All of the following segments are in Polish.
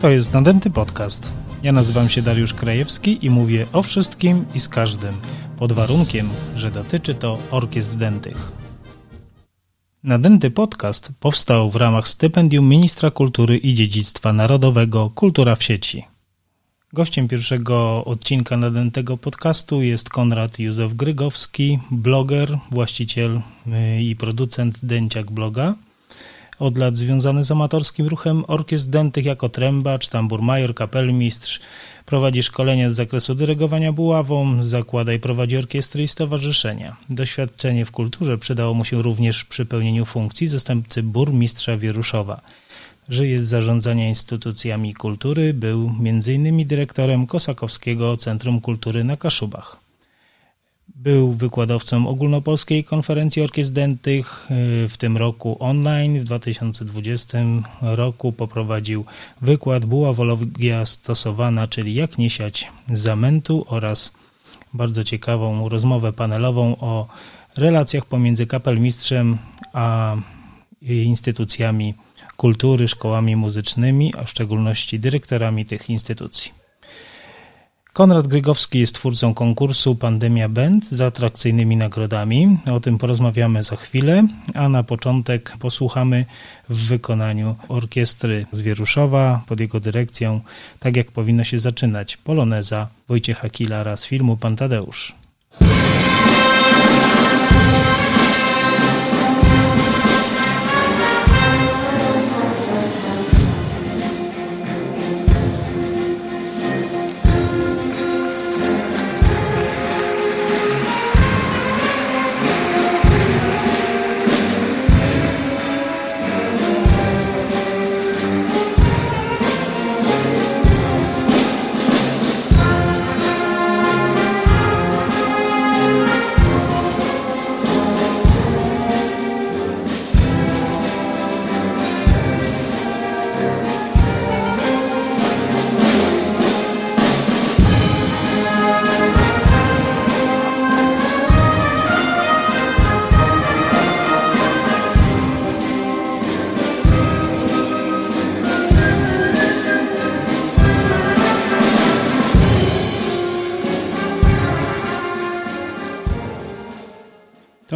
To jest Nadęty Podcast. Ja nazywam się Dariusz Krajewski i mówię o wszystkim i z każdym, pod warunkiem, że dotyczy to orkiestr dętych. Nadęty Podcast powstał w ramach stypendium Ministra Kultury i Dziedzictwa Narodowego Kultura w sieci. Gościem pierwszego odcinka nadętego podcastu jest Konrad Józef Grygowski, bloger, właściciel y, i producent Dęciak Bloga. Od lat związany z amatorskim ruchem orkiestr dętych jako trębacz, tamburmajor, kapelmistrz. Prowadzi szkolenia z zakresu dyrygowania buławą, zakłada i prowadzi orkiestry i stowarzyszenia. Doświadczenie w kulturze przydało mu się również przy pełnieniu funkcji zastępcy burmistrza Wieruszowa żyje z zarządzania instytucjami kultury, był m.in. dyrektorem Kosakowskiego Centrum Kultury na Kaszubach. Był wykładowcą ogólnopolskiej konferencji orkiestr dętych, w tym roku online. W 2020 roku poprowadził wykład Buławologia stosowana, czyli jak nie siać zamętu oraz bardzo ciekawą rozmowę panelową o relacjach pomiędzy kapelmistrzem a instytucjami kultury, szkołami muzycznymi, a w szczególności dyrektorami tych instytucji. Konrad Grygowski jest twórcą konkursu Pandemia Band z atrakcyjnymi nagrodami. O tym porozmawiamy za chwilę, a na początek posłuchamy w wykonaniu orkiestry z Wieruszowa pod jego dyrekcją, tak jak powinno się zaczynać, Poloneza Wojciecha Kilara z filmu Pan Tadeusz.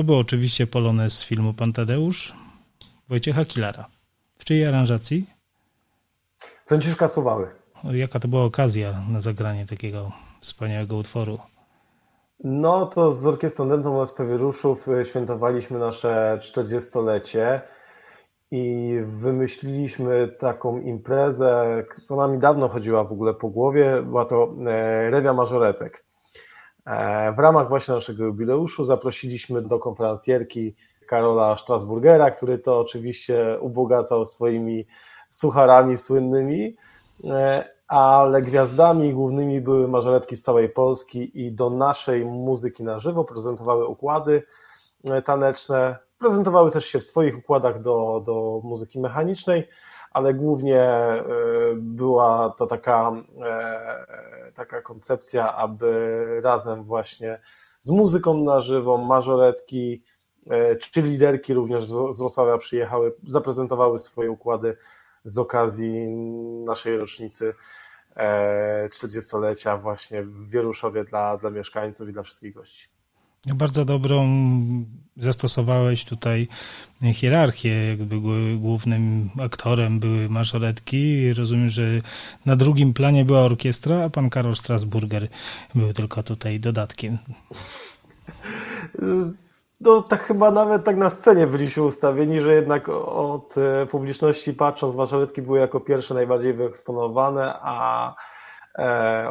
To był oczywiście polonez z filmu Pan Tadeusz Wojciecha Kilara. W czyjej aranżacji? Franciszka Sowały. Jaka to była okazja na zagranie takiego wspaniałego utworu? No to z Orkiestrą Dętą SP Wieruszów y, świętowaliśmy nasze 40-lecie i wymyśliliśmy taką imprezę, która mi dawno chodziła w ogóle po głowie. Była to e, rewia mażoretek. E, w ramach właśnie naszego jubileuszu zaprosiliśmy do konferencjerki Karola Strasburgera, który to oczywiście ubogacał swoimi sucharami słynnymi, e, ale gwiazdami głównymi były mażoretki z całej Polski i do naszej muzyki na żywo prezentowały układy e, taneczne, prezentowały też się w swoich układach do, do muzyki mechanicznej, ale głównie e, była to taka, e, taka koncepcja, aby razem właśnie z muzyką na żywo, mażoretki, e, czy liderki również z Wrocławia przyjechały, zaprezentowały swoje układy z okazji naszej rocznicy 40-lecia właśnie w Wieruszowie dla, dla mieszkańców i dla wszystkich gości. Bardzo dobrą zastosowałeś tutaj hierarchię, jakby głównym aktorem były mażoretki. Rozumiem, że na drugim planie była orkiestra, a pan Karol Strasburger był tylko tutaj dodatkiem. No tak chyba nawet tak na scenie byliśmy ustawieni, że jednak od e, publiczności patrząc, mażoretki były jako pierwsze najbardziej wyeksponowane, a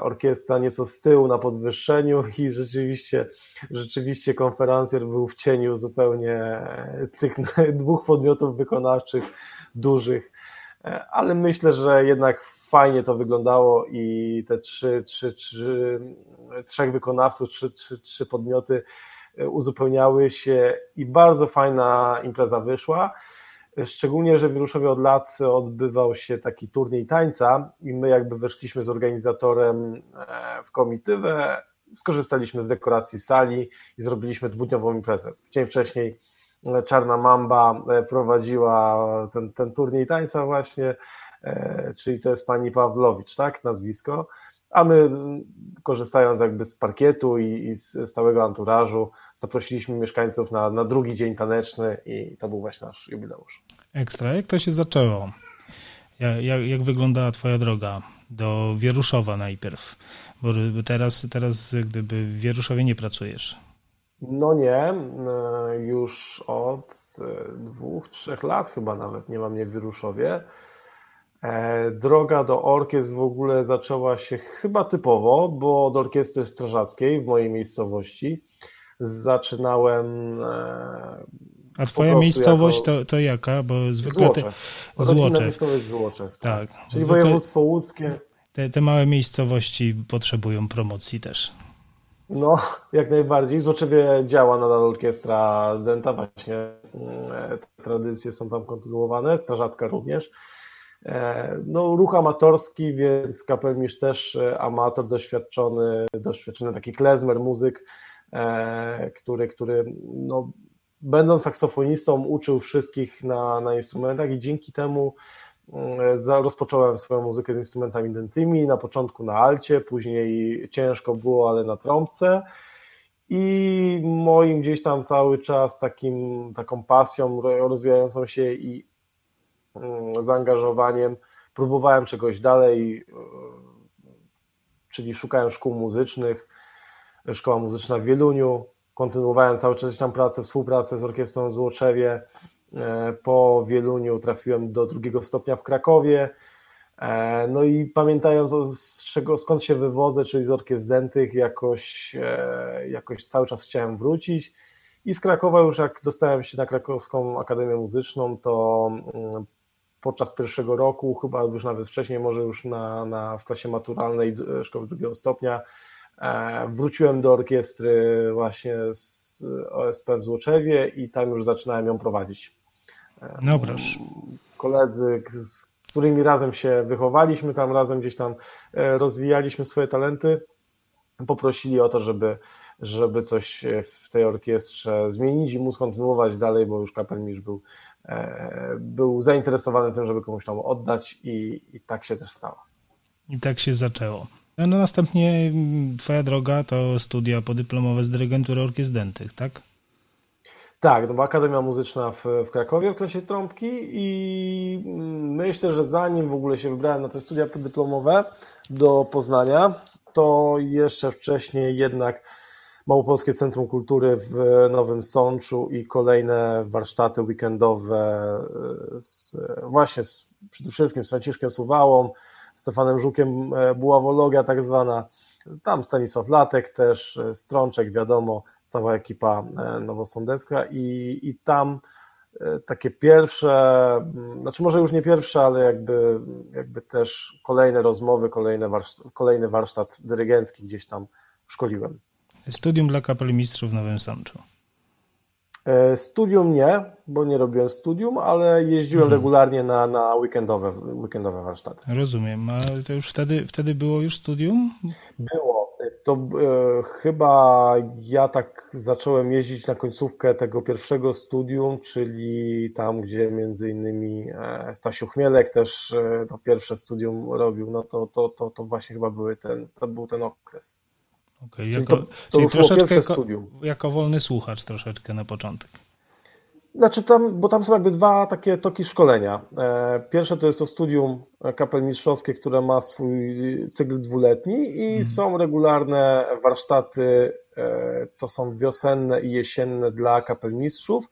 orkiestra nieco z tyłu na podwyższeniu i rzeczywiście, rzeczywiście konferencjer był w cieniu zupełnie tych dwóch podmiotów wykonawczych dużych, e, ale myślę, że jednak fajnie to wyglądało i te trzy, trzy, trzy, trzech wykonawców, trzy, trzy, trzy podmioty e, uzupełniały się i bardzo fajna impreza wyszła. Szczególnie, że w Wiruszowie od lat odbywał się taki turniej tańca i my jakby weszliśmy z organizatorem e, w komitywę, skorzystaliśmy z dekoracji sali i zrobiliśmy dwudniową imprezę. Dzień wcześniej Czarna Mamba prowadziła ten, ten turniej tańca właśnie, czyli to jest pani Pawlowicz, tak, nazwisko a my korzystając jakby z parkietu i, i z całego anturażu zaprosiliśmy mieszkańców na, na drugi dzień taneczny i to był właśnie nasz jubileusz. Ekstra. Jak to się zaczęło? Jak, jak, jak wyglądała twoja droga do Wieruszowa najpierw? Bo teraz, teraz gdyby w Wieruszowie nie pracujesz. No nie, już od e, dwóch, trzech lat chyba nawet nie mam mnie w Wieruszowie. E, droga do orkiestr w ogóle zaczęła się chyba typowo, bo do orkiestry strażackiej w mojej miejscowości zaczynałem. E, A twoja miejscowość jako... to, to jaka? Bo zwykle Złocze. Te... Złocze. miejscowość Złoczech. Tak. tak. Czyli zwykle... województwo łódzkie. Te, te małe miejscowości potrzebują promocji też. No, jak najbardziej. Złoczewie działa nadal orkiestra Denta, właśnie mm, te tradycje są tam kontynuowane, strażacka również. E, no, ruch amatorski, więc kapelmistrz też e, amator, doświadczony, doświadczony taki klezmer, muzyk, e, który, który no, będąc saksofonistą uczył wszystkich na, na instrumentach i dzięki temu rozpocząłem swoją muzykę z instrumentami dentymi, na początku na alcie, później ciężko było, ale na trąbce. I moim gdzieś tam cały czas takim, taką pasją rozwijającą się i zaangażowaniem. Próbowałem czegoś dalej, e, czyli szukałem szkół muzycznych. Szkoła muzyczna w Wieluniu. Kontynuowałem cały czas tam pracę, współpracę z orkiestrą w Złoczewie. E, po Wieluniu trafiłem do drugiego stopnia w Krakowie. E, no i pamiętając z czego, skąd się wywodzę, czyli z orkiestr dentych, jakoś, jakoś cały czas chciałem wrócić. I z Krakowa już jak dostałem się na Krakowską Akademię Muzyczną, to mm, podczas pierwszego roku, chyba już nawet wcześniej, może już na, na, w klasie maturalnej szkoły drugiego stopnia, e, wróciłem do orkiestry właśnie z OSP w Złoczewie i tam już zaczynałem ją prowadzić. E, no proszę. Koledzy, z którymi razem się wychowaliśmy, tam razem gdzieś tam e, rozwijaliśmy swoje talenty, poprosili o to, żeby żeby coś w tej orkiestrze zmienić i móc kontynuować dalej, bo już kapelmistrz był, e, był zainteresowany tym, żeby komuś tam oddać i, i tak się też stało. I tak się zaczęło. No, no następnie mm, twoja droga to studia podyplomowe z dyrygentury orkiestr dentych, tak? Tak, to była Akademia Muzyczna w, w Krakowie w klasie trąbki i mm, myślę, że zanim w ogóle się wybrałem na te studia podyplomowe do Poznania, to jeszcze wcześniej jednak Małopolskie Centrum Kultury w Nowym Sączu i kolejne warsztaty weekendowe e, z, właśnie z, przede wszystkim z Franciszkiem Suwałą, Stefanem Żukiem, e, Buławologia tak zwana, tam Stanisław Latek też, e, Strączek, wiadomo, cała ekipa nowosądecka i, i tam takie pierwsze, znaczy może już nie pierwsze, ale jakby, jakby też kolejne rozmowy, kolejne warsztat, kolejny warsztat dyrygencki gdzieś tam szkoliłem. Studium dla kapelmistrzów w Nowym Sączu. E, studium nie, bo nie robiłem studium, ale jeździłem mhm. regularnie na, na weekendowe, weekendowe warsztaty. Rozumiem, a to już wtedy, wtedy było już studium? Było. To e, chyba ja tak zacząłem jeździć na końcówkę tego pierwszego studium, czyli tam, gdzie między innymi e, Stasiu Chmielek też e, to pierwsze studium robił, no to, to, to, to właśnie chyba były ten, to był ten okres. Okay, jako, to, to czyli troszeczkę jako, studium. jako wolny słuchacz troszeczkę na początek. Znaczy tam, bo tam są jakby dwa takie toki szkolenia. E, pierwsze to jest to studium kapelmistrzowskie, które ma swój cykl dwuletni i mhm. są regularne warsztaty, e, to są wiosenne i jesienne dla kapelmistrzów.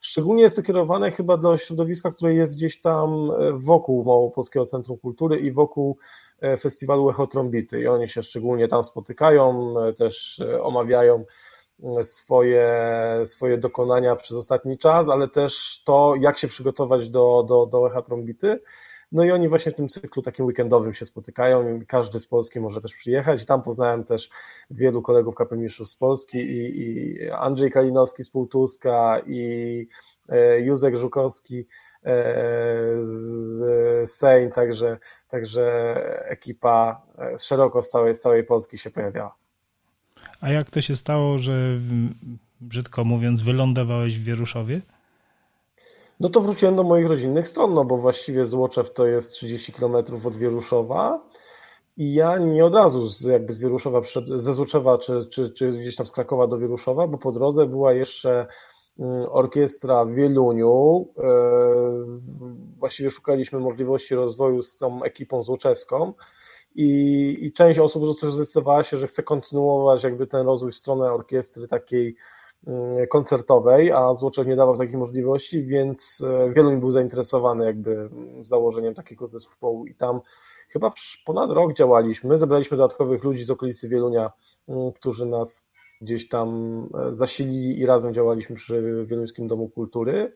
Szczególnie jest to kierowane chyba do środowiska, które jest gdzieś tam e, wokół Małopolskiego Centrum Kultury i wokół festiwalu Echotrombity i oni się szczególnie tam spotykają, e, też e, omawiają swoje, swoje dokonania przez ostatni czas, ale też to, jak się przygotować do, do, do Echotrombity. No i oni właśnie w tym cyklu takim weekendowym się spotykają każdy z Polski może też przyjechać. I tam poznałem też wielu kolegów kapelmistrzów z Polski i, i Andrzej Kalinowski z Półtuska i Józek Żukowski z Sejn, także, także ekipa szeroko z całej, z całej Polski się pojawiała. A jak to się stało, że brzydko mówiąc, wylądowałeś w Wieruszowie? No to wróciłem do moich rodzinnych stron, no bo właściwie Złoczew to jest 30 km od Wieruszowa i ja nie od razu z, jakby z Wieruszowa, ze Złoczewa czy, czy, czy gdzieś tam z Krakowa do Wieruszowa, bo po drodze była jeszcze orkiestra w Wieluniu. E, właściwie szukaliśmy możliwości rozwoju z tą ekipą złoczewską i, i część osób zdecydowała się, że chce kontynuować jakby ten rozwój w stronę orkiestry takiej mm, koncertowej, a Złoczew nie dawał takiej możliwości, więc wielu był zainteresowany jakby założeniem takiego zespołu. I tam chyba ponad rok działaliśmy, zebraliśmy dodatkowych ludzi z okolicy Wielunia, mm, którzy nas gdzieś tam e, zasilili i razem działaliśmy przy Wieluńskim Domu Kultury.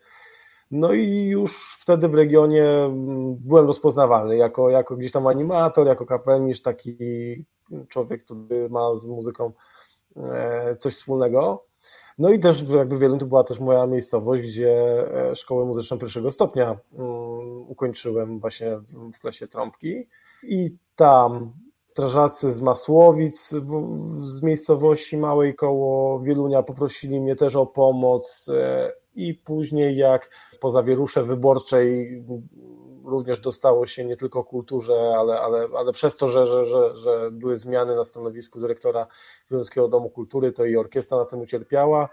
No i już wtedy w regionie mm, byłem rozpoznawalny jako, jako gdzieś tam animator, jako kapelmistrz, taki człowiek, który ma z muzyką e, coś wspólnego. No i też jakby Wieluń to była też moja miejscowość, gdzie e, szkołę muzyczną pierwszego stopnia mm, ukończyłem właśnie w klasie trąbki i tam strażacy z Masłowic, z miejscowości małej koło Wielunia poprosili mnie też o pomoc e, i później jak po zawierusze wyborczej również dostało się nie tylko kulturze, ale, ale, ale przez to, że, że, że, że były zmiany na stanowisku dyrektora Wieluńskiego Domu Kultury, to i orkiestra na tym ucierpiała.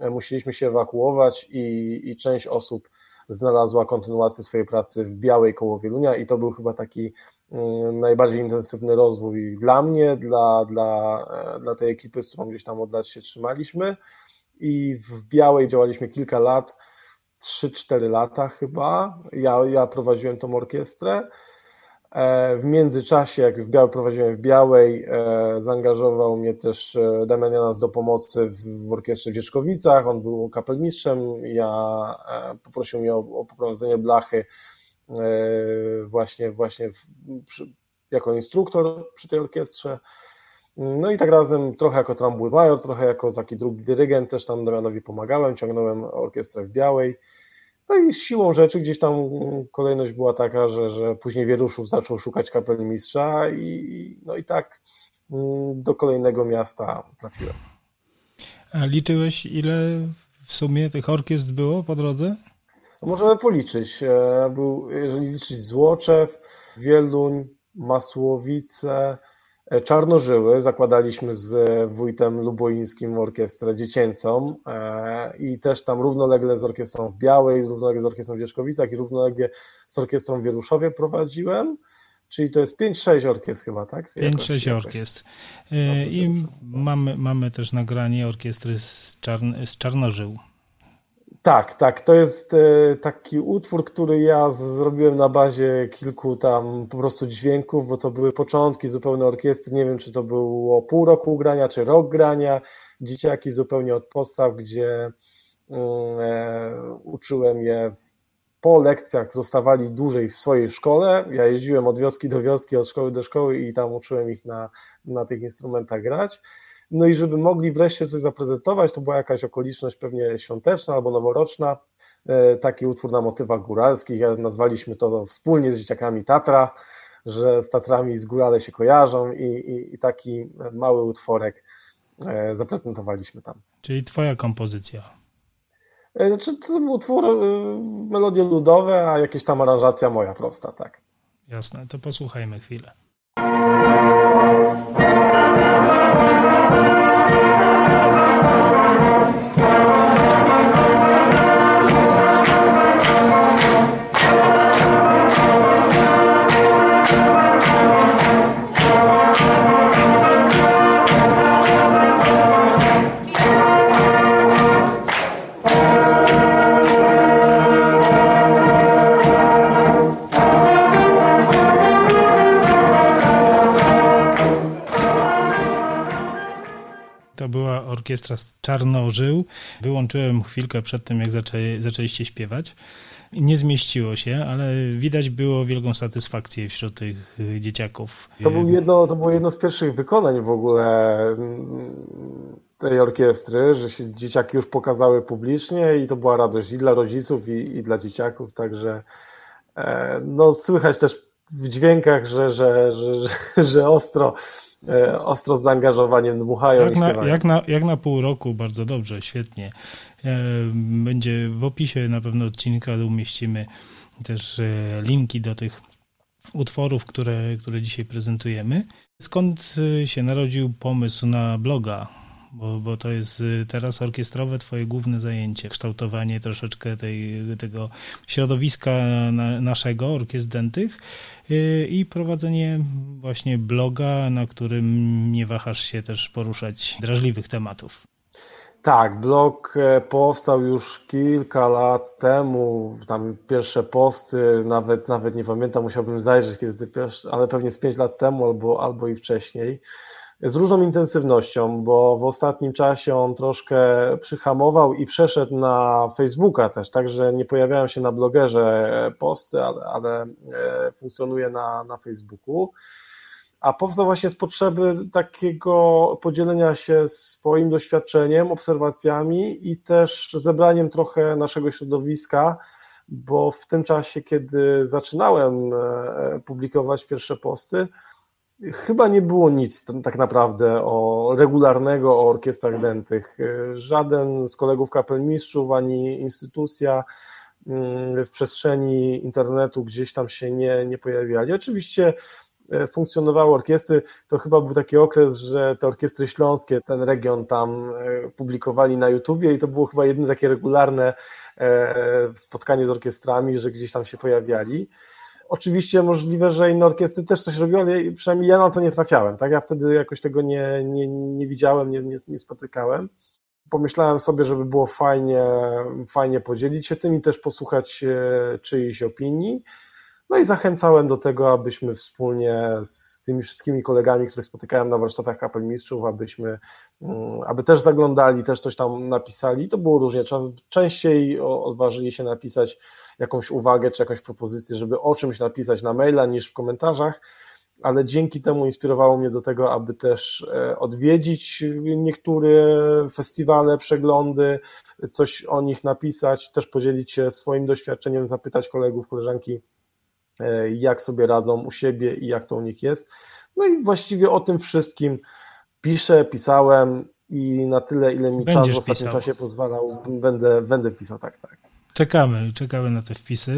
E, musieliśmy się ewakuować i, i część osób znalazła kontynuację swojej pracy w Białej koło Wielunia i to był chyba taki najbardziej intensywny rozwój dla mnie, dla, dla, e, dla tej ekipy, z którą gdzieś tam od lat się trzymaliśmy i w Białej działaliśmy kilka lat, 3-4 lata chyba. Ja, ja prowadziłem tą orkiestrę. E, w międzyczasie, jak w Białej prowadziłem w Białej, e, zaangażował mnie też Damian Janas do pomocy w, w orkiestrze w Dzieczkowicach. On był kapelmistrzem. Ja poprosił mnie o, o poprowadzenie blachy właśnie, właśnie w, przy, jako instruktor przy tej orkiestrze. No i tak razem trochę jako trambuj major, trochę jako taki drugi dyrygent też tam Damianowi pomagałem, ciągnąłem orkiestrę w Białej. No i siłą rzeczy gdzieś tam kolejność była taka, że, że później Wieruszów zaczął szukać kapelmistrza i, no i tak mm, do kolejnego miasta trafiłem. A liczyłeś ile w sumie tych orkiestr było po drodze? Możemy policzyć. E, był, jeżeli liczyć Złoczew, Wieluń, Masłowice, E, Czarnożyły zakładaliśmy z wójtem luboińskim orkiestrę dziecięcą e, i też tam równolegle z orkiestrą w Białej, równolegle z orkiestrą w Wierzchowicach i równolegle z orkiestrą w Wieruszowie prowadziłem. Czyli to jest 5-6 orkiestr chyba, tak? 5-6 orkiestr. E, I mamy, mamy też nagranie orkiestry z, Czarn z Czarnożył. Tak, tak. To jest e, taki utwór, który ja zrobiłem na bazie kilku tam po prostu dźwięków, bo to były początki zupełnie orkiestry. Nie wiem, czy to było pół roku grania, czy rok grania. Dzieciaki zupełnie od podstaw, gdzie mm, e, uczyłem je po lekcjach, zostawali dłużej w swojej szkole. Ja jeździłem od wioski do wioski, od szkoły do szkoły i tam uczyłem ich na, na tych instrumentach grać. No i żeby mogli wreszcie coś zaprezentować, to była jakaś okoliczność pewnie świąteczna albo noworoczna, e, taki utwór na motywach góralskich, nazwaliśmy to wspólnie z dzieciakami Tatra, że z Tatrami z górale się kojarzą i, i, i taki mały utworek e, zaprezentowaliśmy tam. Czyli twoja kompozycja. E, znaczy, to był utwór, melodie ludowe, a jakieś tam aranżacja moja prosta, tak. Jasne, to posłuchajmy chwilę. Orkiestra Czarnożył. Wyłączyłem chwilkę przed tym, jak zaczę, zaczęliście śpiewać. Nie zmieściło się, ale widać było wielką satysfakcję wśród tych y, dzieciaków. To, był jedno, to było jedno z pierwszych wykonań w ogóle mm, tej orkiestry, że się dzieciaki już pokazały publicznie i to była radość i dla rodziców, i, i dla dzieciaków, także e, no, słychać też w dźwiękach, że, że, że, że, że ostro ostro z zaangażowaniem dmuchają jak i na, jak, na, jak na pół roku, bardzo dobrze, świetnie. E, będzie w opisie na pewno odcinka umieścimy też e, linki do tych utworów, które, które dzisiaj prezentujemy. Skąd się narodził pomysł na bloga? Bo, bo to jest teraz orkiestrowe twoje główne zajęcie, kształtowanie troszeczkę tej, tego środowiska na, naszego, orkiestr dętych y, i prowadzenie właśnie bloga, na którym nie wahasz się też poruszać drażliwych tematów. Tak, blog e, powstał już kilka lat temu, tam pierwsze posty, nawet, nawet nie pamiętam, musiałbym zajrzeć, kiedy pierwsze, ale pewnie z pięć lat temu albo, albo i wcześniej. Z różną intensywnością, bo w ostatnim czasie on troszkę przyhamował i przeszedł na Facebooka też, także nie pojawiają się na blogerze posty, ale, ale e, funkcjonuje na, na Facebooku. A powstał właśnie z potrzeby takiego podzielenia się swoim doświadczeniem, obserwacjami i też zebraniem trochę naszego środowiska, bo w tym czasie, kiedy zaczynałem e, publikować pierwsze posty, chyba nie było nic tak naprawdę o regularnego o orkiestrach dętych. Żaden z kolegów kapelmistrzów ani instytucja mm, w przestrzeni internetu gdzieś tam się nie, nie pojawiali. Oczywiście E, funkcjonowały orkiestry, to chyba był taki okres, że te orkiestry śląskie, ten region tam e, publikowali na YouTubie i to było chyba jedyne takie regularne e, spotkanie z orkiestrami, że gdzieś tam się pojawiali. Oczywiście możliwe, że inne orkiestry też coś robiły, ale przynajmniej ja na to nie trafiałem. Tak? Ja wtedy jakoś tego nie, nie, nie widziałem, nie, nie, nie spotykałem. Pomyślałem sobie, żeby było fajnie, fajnie podzielić się tym i też posłuchać czyjejś opinii. No i zachęcałem do tego, abyśmy wspólnie z tymi wszystkimi kolegami, których spotykałem na warsztatach kapelmistrzów, abyśmy, mm, aby też zaglądali, też coś tam napisali. To było różnie. Częściej odważyli się napisać jakąś uwagę czy jakąś propozycję, żeby o czymś napisać na maila niż w komentarzach, ale dzięki temu inspirowało mnie do tego, aby też e, odwiedzić niektóre festiwale, przeglądy, coś o nich napisać, też podzielić się swoim doświadczeniem, zapytać kolegów, koleżanki, E, jak sobie radzą u siebie i jak to u nich jest. No i właściwie o tym wszystkim piszę, pisałem i na tyle, ile mi Będziesz czas w ostatnim pisał. czasie pozwalał, będę, będę pisał, tak, tak. Czekamy, czekamy na te wpisy.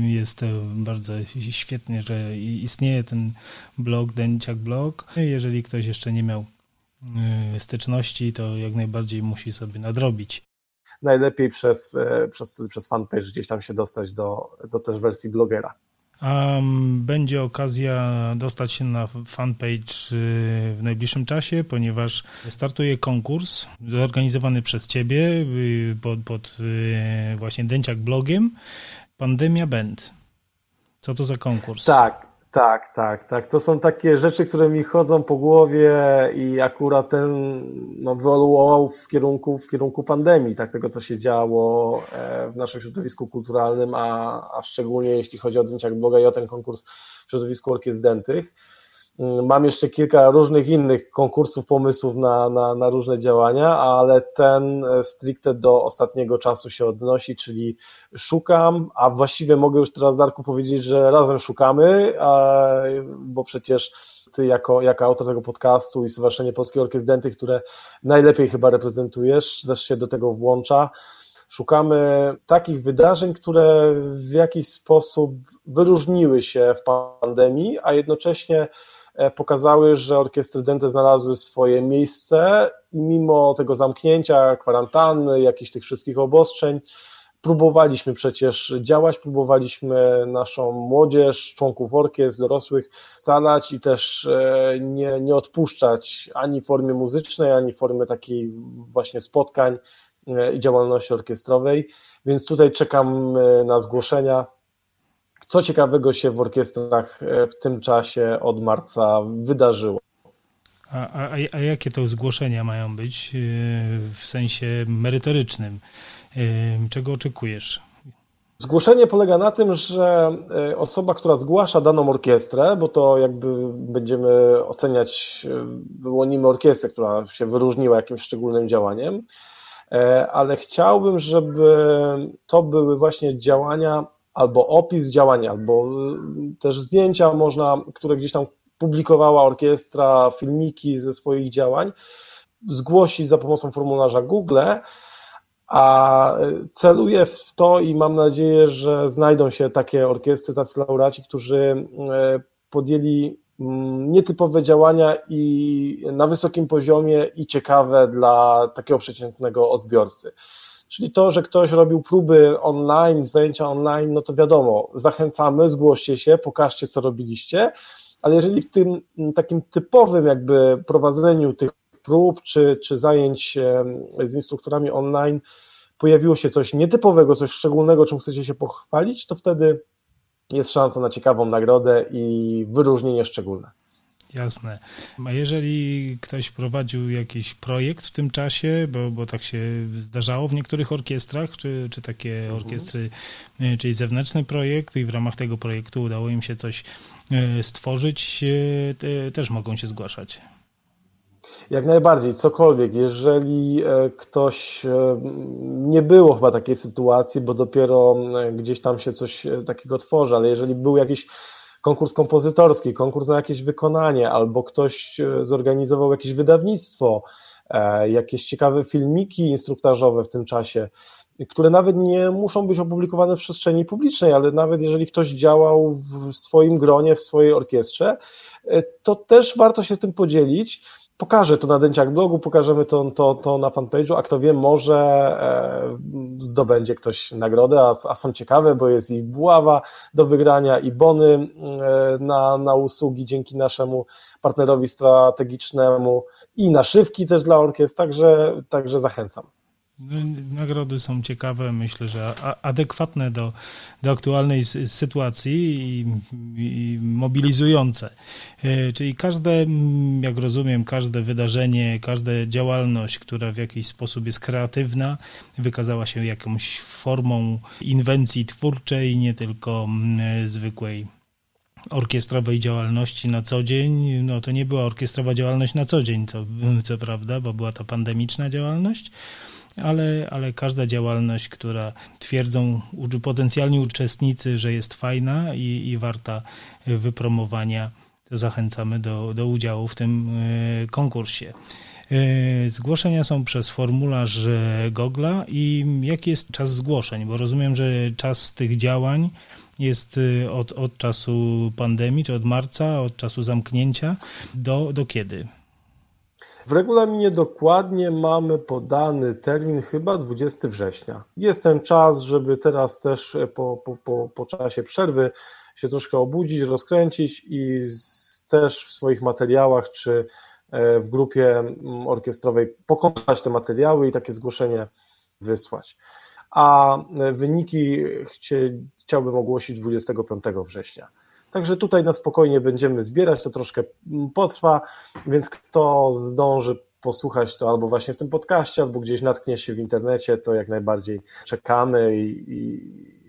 Jest to bardzo świetnie, że istnieje ten blog, Denciak Blog. Jeżeli ktoś jeszcze nie miał e, styczności, to jak najbardziej musi sobie nadrobić. Najlepiej przez, e, przez, przez fanpage gdzieś tam się dostać do, do też wersji blogera. Będzie okazja dostać się na fanpage y, w najbliższym czasie, ponieważ startuje konkurs zorganizowany przez Ciebie y, pod, pod y, właśnie Dęciak blogiem Pandemia Band. Co to za konkurs? Tak, tak, tak, tak. To są takie rzeczy, które mi chodzą po głowie i akurat ten no, wyewoluował w kierunku, w kierunku pandemii, tak, tego co się działo e, w naszym środowisku kulturalnym, a, a szczególnie jeśli chodzi o Dęciak Bloga i o ten konkurs w środowisku orkiestr dętych. Mm, mam jeszcze kilka różnych innych konkursów, pomysłów na, na, na, różne działania, ale ten e, stricte do ostatniego czasu się odnosi, czyli szukam, a właściwie mogę już teraz Darku powiedzieć, że razem szukamy, bo przecież ty jako, jako autor tego podcastu i Stowarzyszenie Polskiej Orkiestry które najlepiej chyba reprezentujesz, też się do tego włącza. Szukamy takich wydarzeń, które w jakiś sposób wyróżniły się w pandemii, a jednocześnie pokazały, że orkiestry dęte znalazły swoje miejsce i mimo tego zamknięcia, kwarantanny, jakichś tych wszystkich obostrzeń, próbowaliśmy przecież działać, próbowaliśmy naszą młodzież, członków orkiestr, dorosłych scalać i też e, nie, nie odpuszczać ani formy muzycznej, ani formy takiej właśnie spotkań e, i działalności orkiestrowej. Więc tutaj czekam na zgłoszenia co ciekawego się w orkiestrach e, w tym czasie od marca wydarzyło? A, a, a jakie to zgłoszenia mają być e, w sensie merytorycznym? E, czego oczekujesz? Zgłoszenie polega na tym, że osoba, która zgłasza daną orkiestrę, bo to jakby będziemy oceniać, wyłonimy orkiestrę, która się wyróżniła jakimś szczególnym działaniem, ale chciałbym, żeby to były właśnie działania albo opis działania, albo y, też zdjęcia można, które gdzieś tam publikowała orkiestra filmiki ze swoich działań, zgłosić za pomocą formularza Google, a celuję w to i mam nadzieję, że znajdą się takie orkiestry, tacy laureaci, którzy e, podjęli mm, nietypowe działania i na wysokim poziomie i ciekawe dla takiego przeciętnego odbiorcy. Czyli to, że ktoś robił próby online, zajęcia online, no to wiadomo, zachęcamy, zgłoście się, pokażcie, co robiliście, ale jeżeli w tym takim typowym jakby prowadzeniu tych prób czy, czy zajęć z instruktorami online pojawiło się coś nietypowego, coś szczególnego, czym chcecie się pochwalić, to wtedy jest szansa na ciekawą nagrodę i wyróżnienie szczególne. Jasne. A jeżeli ktoś prowadził jakiś projekt w tym czasie, bo, bo tak się zdarzało w niektórych orkiestrach, czy, czy takie mhm. orkiestry, e, czyli zewnętrzny projekt i w ramach tego projektu udało im się coś e, stworzyć, e, te, też mogą się zgłaszać. Jak najbardziej, cokolwiek. Jeżeli ktoś, nie było chyba takiej sytuacji, bo dopiero gdzieś tam się coś takiego tworzy, ale jeżeli był jakiś konkurs kompozytorski, konkurs na jakieś wykonanie, albo ktoś e, zorganizował jakieś wydawnictwo, e, jakieś ciekawe filmiki instruktażowe w tym czasie, które nawet nie muszą być opublikowane w przestrzeni publicznej, ale nawet jeżeli ktoś działał w swoim gronie, w swojej orkiestrze, e, to też warto się tym podzielić pokażę to na Dęciak blogu, pokażemy to, to, to na fanpage'u, a kto wie, może e, zdobędzie ktoś nagrodę, a, a, są ciekawe, bo jest i buława do wygrania, i bony e, na, na usługi dzięki naszemu partnerowi strategicznemu, i naszywki też dla orkiestr, także, także zachęcam. No, nagrody są ciekawe, myślę, że adekwatne do, do aktualnej sytuacji i, i, mobilizujące. E, czyli każde, jak rozumiem, każde wydarzenie, każda działalność, która w jakiś sposób jest kreatywna, wykazała się jakąś formą inwencji twórczej, nie tylko zwykłej orkiestrowej działalności na co dzień. No to nie była orkiestrowa działalność na co dzień, co, co prawda, bo była to pandemiczna działalność ale, ale każda działalność, która twierdzą potencjalni uczestnicy, że jest fajna i, i warta wypromowania, to zachęcamy do, do udziału w tym e, konkursie. E, zgłoszenia są przez formularz Gogla i jaki jest czas zgłoszeń? Bo rozumiem, że czas tych działań jest e, od, od czasu pandemii, czy od marca, od czasu zamknięcia do, do kiedy? W regulaminie dokładnie mamy podany termin chyba 20 września. Jest ten czas, żeby teraz też po, po, po, po czasie przerwy się troszkę obudzić, rozkręcić i z, też w swoich materiałach czy e, w grupie orkiestrowej pokonać te materiały i takie zgłoszenie wysłać. A e, wyniki chciałbym ogłosić 25 września. Także tutaj na spokojnie będziemy zbierać, to troszkę potrwa, więc kto zdąży posłuchać to albo właśnie w tym podcaście, albo gdzieś natknie się w internecie, to jak najbardziej czekamy i, i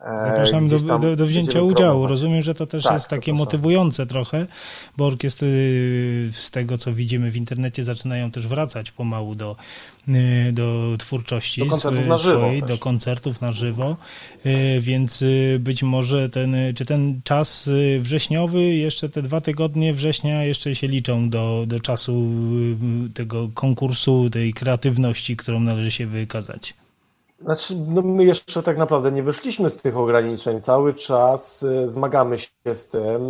Zapraszam do, do, do, wzięcia udziału. Rozumiem, że to też tak, jest takie motywujące trochę, bo orkiestry z tego, co widzimy w internecie, zaczynają też wracać pomału do, y, do twórczości do swojej, na żywo do koncertów na żywo, y, więc y, być może ten, czy ten czas wrześniowy, jeszcze te dwa tygodnie września jeszcze się liczą do, do czasu tego konkursu, tej kreatywności, którą należy się wykazać. Znaczy, no my jeszcze tak naprawdę nie wyszliśmy z tych ograniczeń. Cały czas y, zmagamy się z tym.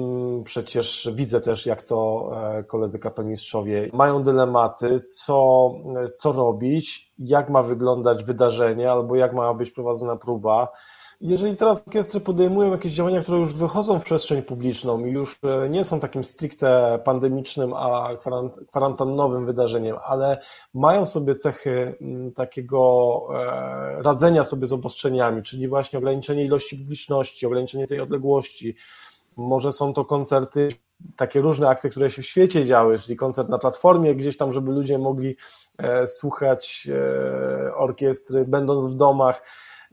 Przecież widzę też, jak to e, koledzy kapelmistrzowie mają dylematy, co, co robić, jak ma wyglądać wydarzenie, albo jak ma być prowadzona próba. Jeżeli teraz orkiestry podejmują jakieś działania, które już wychodzą w przestrzeń publiczną i już e, nie są takim stricte pandemicznym, a kwarantannowym wydarzeniem, ale mają sobie cechy mm, takiego e, radzenia sobie z obostrzeniami, czyli właśnie ograniczenie ilości publiczności, ograniczenie tej odległości, może są to koncerty, takie różne akcje, które się w świecie działy, czyli koncert na platformie gdzieś tam, żeby ludzie mogli e, słuchać orkiestry, będąc w domach,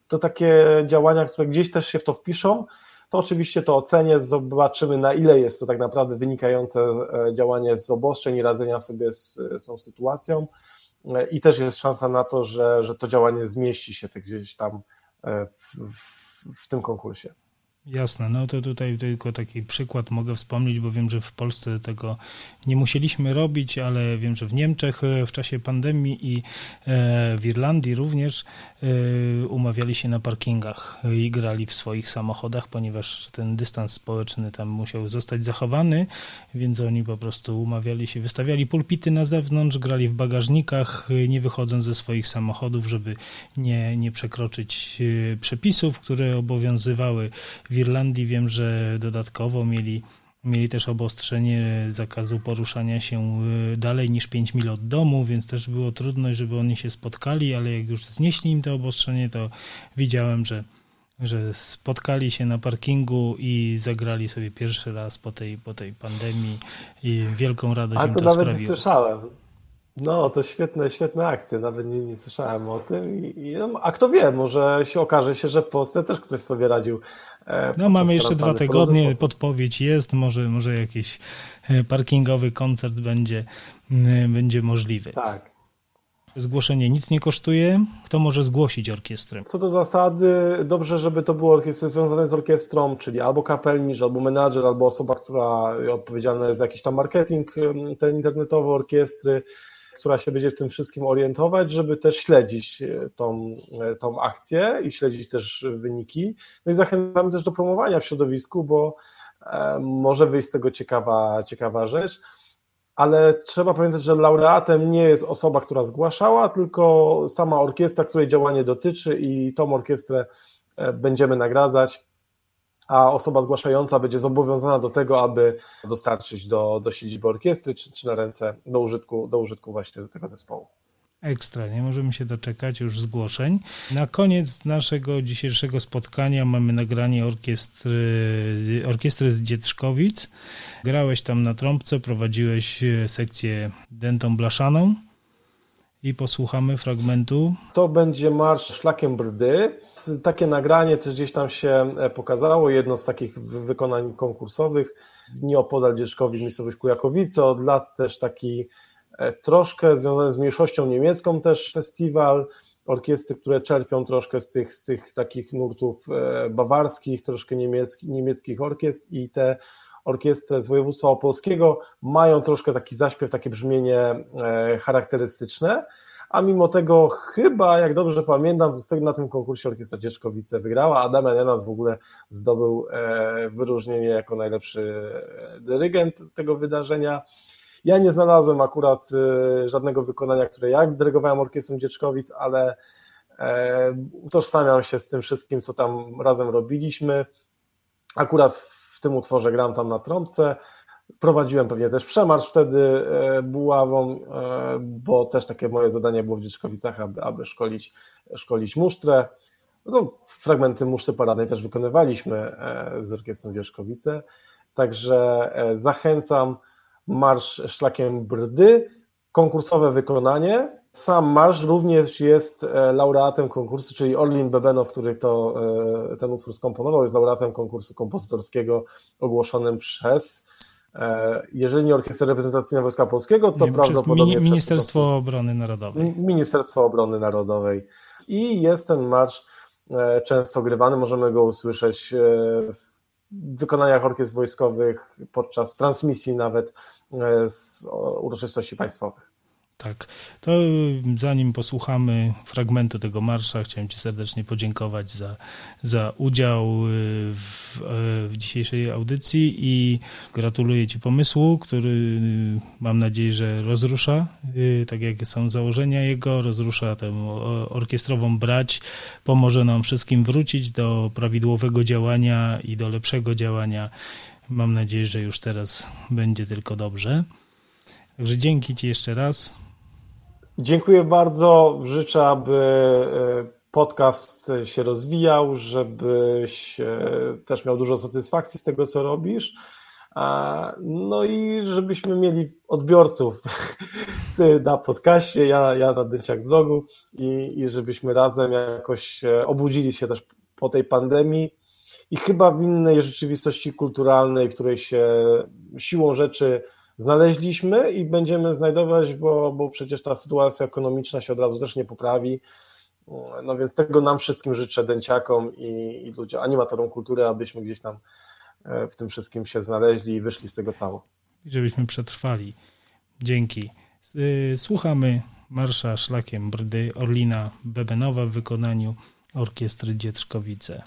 to takie działania, które gdzieś też się w to wpiszą, to oczywiście to ocenię, zobaczymy na ile jest to tak naprawdę wynikające e, działanie z obostrzeń i radzenia sobie z, z tą sytuacją e, i też jest szansa na to, że, że to działanie zmieści się gdzieś tam e, w, w, w tym konkursie. Jasne, no to tutaj tylko taki przykład mogę wspomnieć, bo wiem, że w Polsce tego nie musieliśmy robić, ale wiem, że w Niemczech e, w czasie pandemii i e, w Irlandii również e, umawiali się na parkingach i grali w swoich samochodach, ponieważ ten dystans społeczny tam musiał zostać zachowany, więc oni po prostu umawiali się, wystawiali pulpity na zewnątrz, grali w bagażnikach, nie wychodząc ze swoich samochodów, żeby nie, nie przekroczyć przepisów, które obowiązywały w w Irlandii wiem, że dodatkowo mieli, mieli też obostrzenie zakazu poruszania się y, dalej niż 5 mil od domu, więc też było trudno, żeby oni się spotkali, ale jak już znieśli im to obostrzenie, to widziałem, że że spotkali się na parkingu i zagrali sobie pierwszy raz po tej, po tej pandemii i wielką radość A im to, to nawet sprawiło. nie słyszałem. No, to świetne, świetne akcje. Nawet nie, nie słyszałem o tym. I, i, no, a kto wie, może się okaże się, że w Polsce też ktoś sobie radził. E, no, mamy jeszcze dwa tygodnie, podpowiedź jest, może, może jakiś e, parkingowy koncert będzie, będzie możliwy. Tak. Zgłoszenie nic nie kosztuje. Kto może zgłosić orkiestrę? Co do zasady, dobrze, żeby to było orkiestry związane z orkiestrą, czyli albo kapelnisz, albo menadżer, albo osoba, która odpowiedzialna jest za jakiś tam marketing ten internetowy orkiestry która się będzie w tym wszystkim orientować, żeby też śledzić e, tą, e, tą akcję i śledzić też wyniki. No i zachęcamy też do promowania w środowisku, bo e, może wyjść z tego ciekawa, ciekawa rzecz. Ale trzeba pamiętać, że laureatem nie jest osoba, która zgłaszała, tylko sama orkiestra, której działanie dotyczy i tą orkiestrę będziemy nagradzać a osoba zgłaszająca będzie zobowiązana do tego, aby dostarczyć do, do siedziby orkiestry, czy, czy na ręce do użytku, do użytku właśnie z tego zespołu. Ekstra, nie możemy się doczekać już zgłoszeń. Na koniec naszego dzisiejszego spotkania mamy nagranie orkiestry, orkiestry z Dzietrzkowic. Grałeś tam na trąbce, prowadziłeś sekcję dentą blaszaną i posłuchamy fragmentu. To będzie marsz szlakiem brdy takie nagranie też gdzieś tam się e, pokazało, jedno z takich wykonań konkursowych, nieopodal Dzieszkowi z miejscowości Kujakowice, od lat też taki e, troszkę związany z mniejszością niemiecką też festiwal, orkiestry, które czerpią troszkę z tych, z tych takich nurtów e, bawarskich, troszkę niemieckich, niemieckich orkiestr. I te orkiestry z województwa opolskiego mają troszkę taki zaśpiew, takie brzmienie charakterystyczne, a mimo tego chyba, jak dobrze pamiętam, na tym konkursie Orkiestra Dzieczkowice wygrała, a Damian Janas w ogóle zdobył e, wyróżnienie jako najlepszy e, dyrygent tego wydarzenia. Ja nie znalazłem akurat e, żadnego wykonania, które ja dyrygowałem Orkiestrą Dzieczkowic, ale utożsamiam się z tym wszystkim, co tam razem robiliśmy. Akurat w tym utworze gram tam na trąbce, Prowadziłem pewnie też przemarsz wtedy e, buławą, e, bo też takie moje zadanie było w Dzieczkowicach, aby, aby szkolić, szkolić musztrę. No, fragmenty musztry paradnej też wykonywaliśmy e, z Orkiestrą Dzieczkowice. Także zachęcam marsz szlakiem Brdy, konkursowe wykonanie. Sam marsz również jest laureatem konkursu, czyli Orlin Bebenow, który to, ten utwór skomponował, jest laureatem konkursu kompozytorskiego ogłoszonym przez jeżeli nie Orkiestra Reprezentacyjna Wojska Polskiego, to nie, prawdopodobnie Ministerstwo Obrony Narodowej. Ministerstwo Obrony Narodowej. I jest ten marsz e, często grywany, możemy go usłyszeć e, w wykonaniach orkiestr wojskowych podczas transmisji nawet z uroczystości państwowych. Tak, to zanim posłuchamy fragmentu tego marsza, chciałem Ci serdecznie podziękować za, za udział w, w dzisiejszej audycji i gratuluję Ci pomysłu, który mam nadzieję, że rozrusza, tak jak są założenia jego, rozrusza tę orkiestrową brać, pomoże nam wszystkim wrócić do prawidłowego działania i do lepszego działania. Mam nadzieję, że już teraz będzie tylko dobrze. Także dzięki Ci jeszcze raz. Dziękuję bardzo. Życzę, aby e, podcast się rozwijał, żebyś e, też miał dużo satysfakcji z tego, co robisz. No i żebyśmy mieli odbiorców Ty na podcaście, ja, ja na Dyciak blogu i, i żebyśmy razem jakoś e, obudzili się też po tej pandemii i chyba w innej rzeczywistości kulturalnej, w której się siłą rzeczy znaleźliśmy i będziemy znajdować, bo, bo przecież ta sytuacja ekonomiczna się od razu też nie poprawi. No więc tego nam wszystkim życzę, dęciakom i, i ludziom, animatorom kultury, abyśmy gdzieś tam w tym wszystkim się znaleźli i wyszli z tego cało. I żebyśmy przetrwali. Dzięki. Y, słuchamy marsza szlakiem Brdy Orlina Bebenowa w wykonaniu Orkiestry Dzietrzkowice.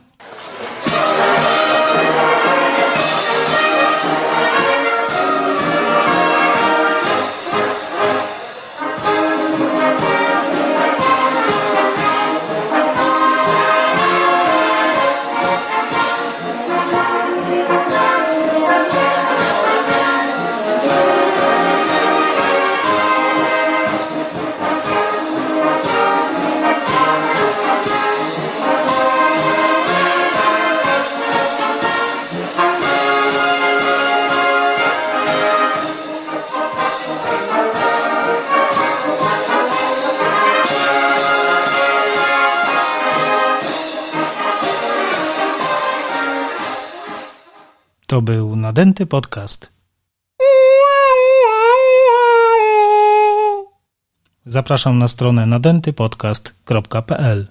Był nadęty podcast. Zapraszam na stronę nadętypodcast.pl.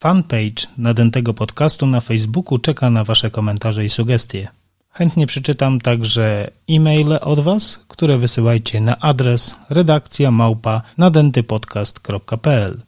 Fanpage nadętego podcastu na Facebooku czeka na Wasze komentarze i sugestie. Chętnie przeczytam także e-maile od Was, które wysyłajcie na adres redakcja małpa nadętypodcast.pl.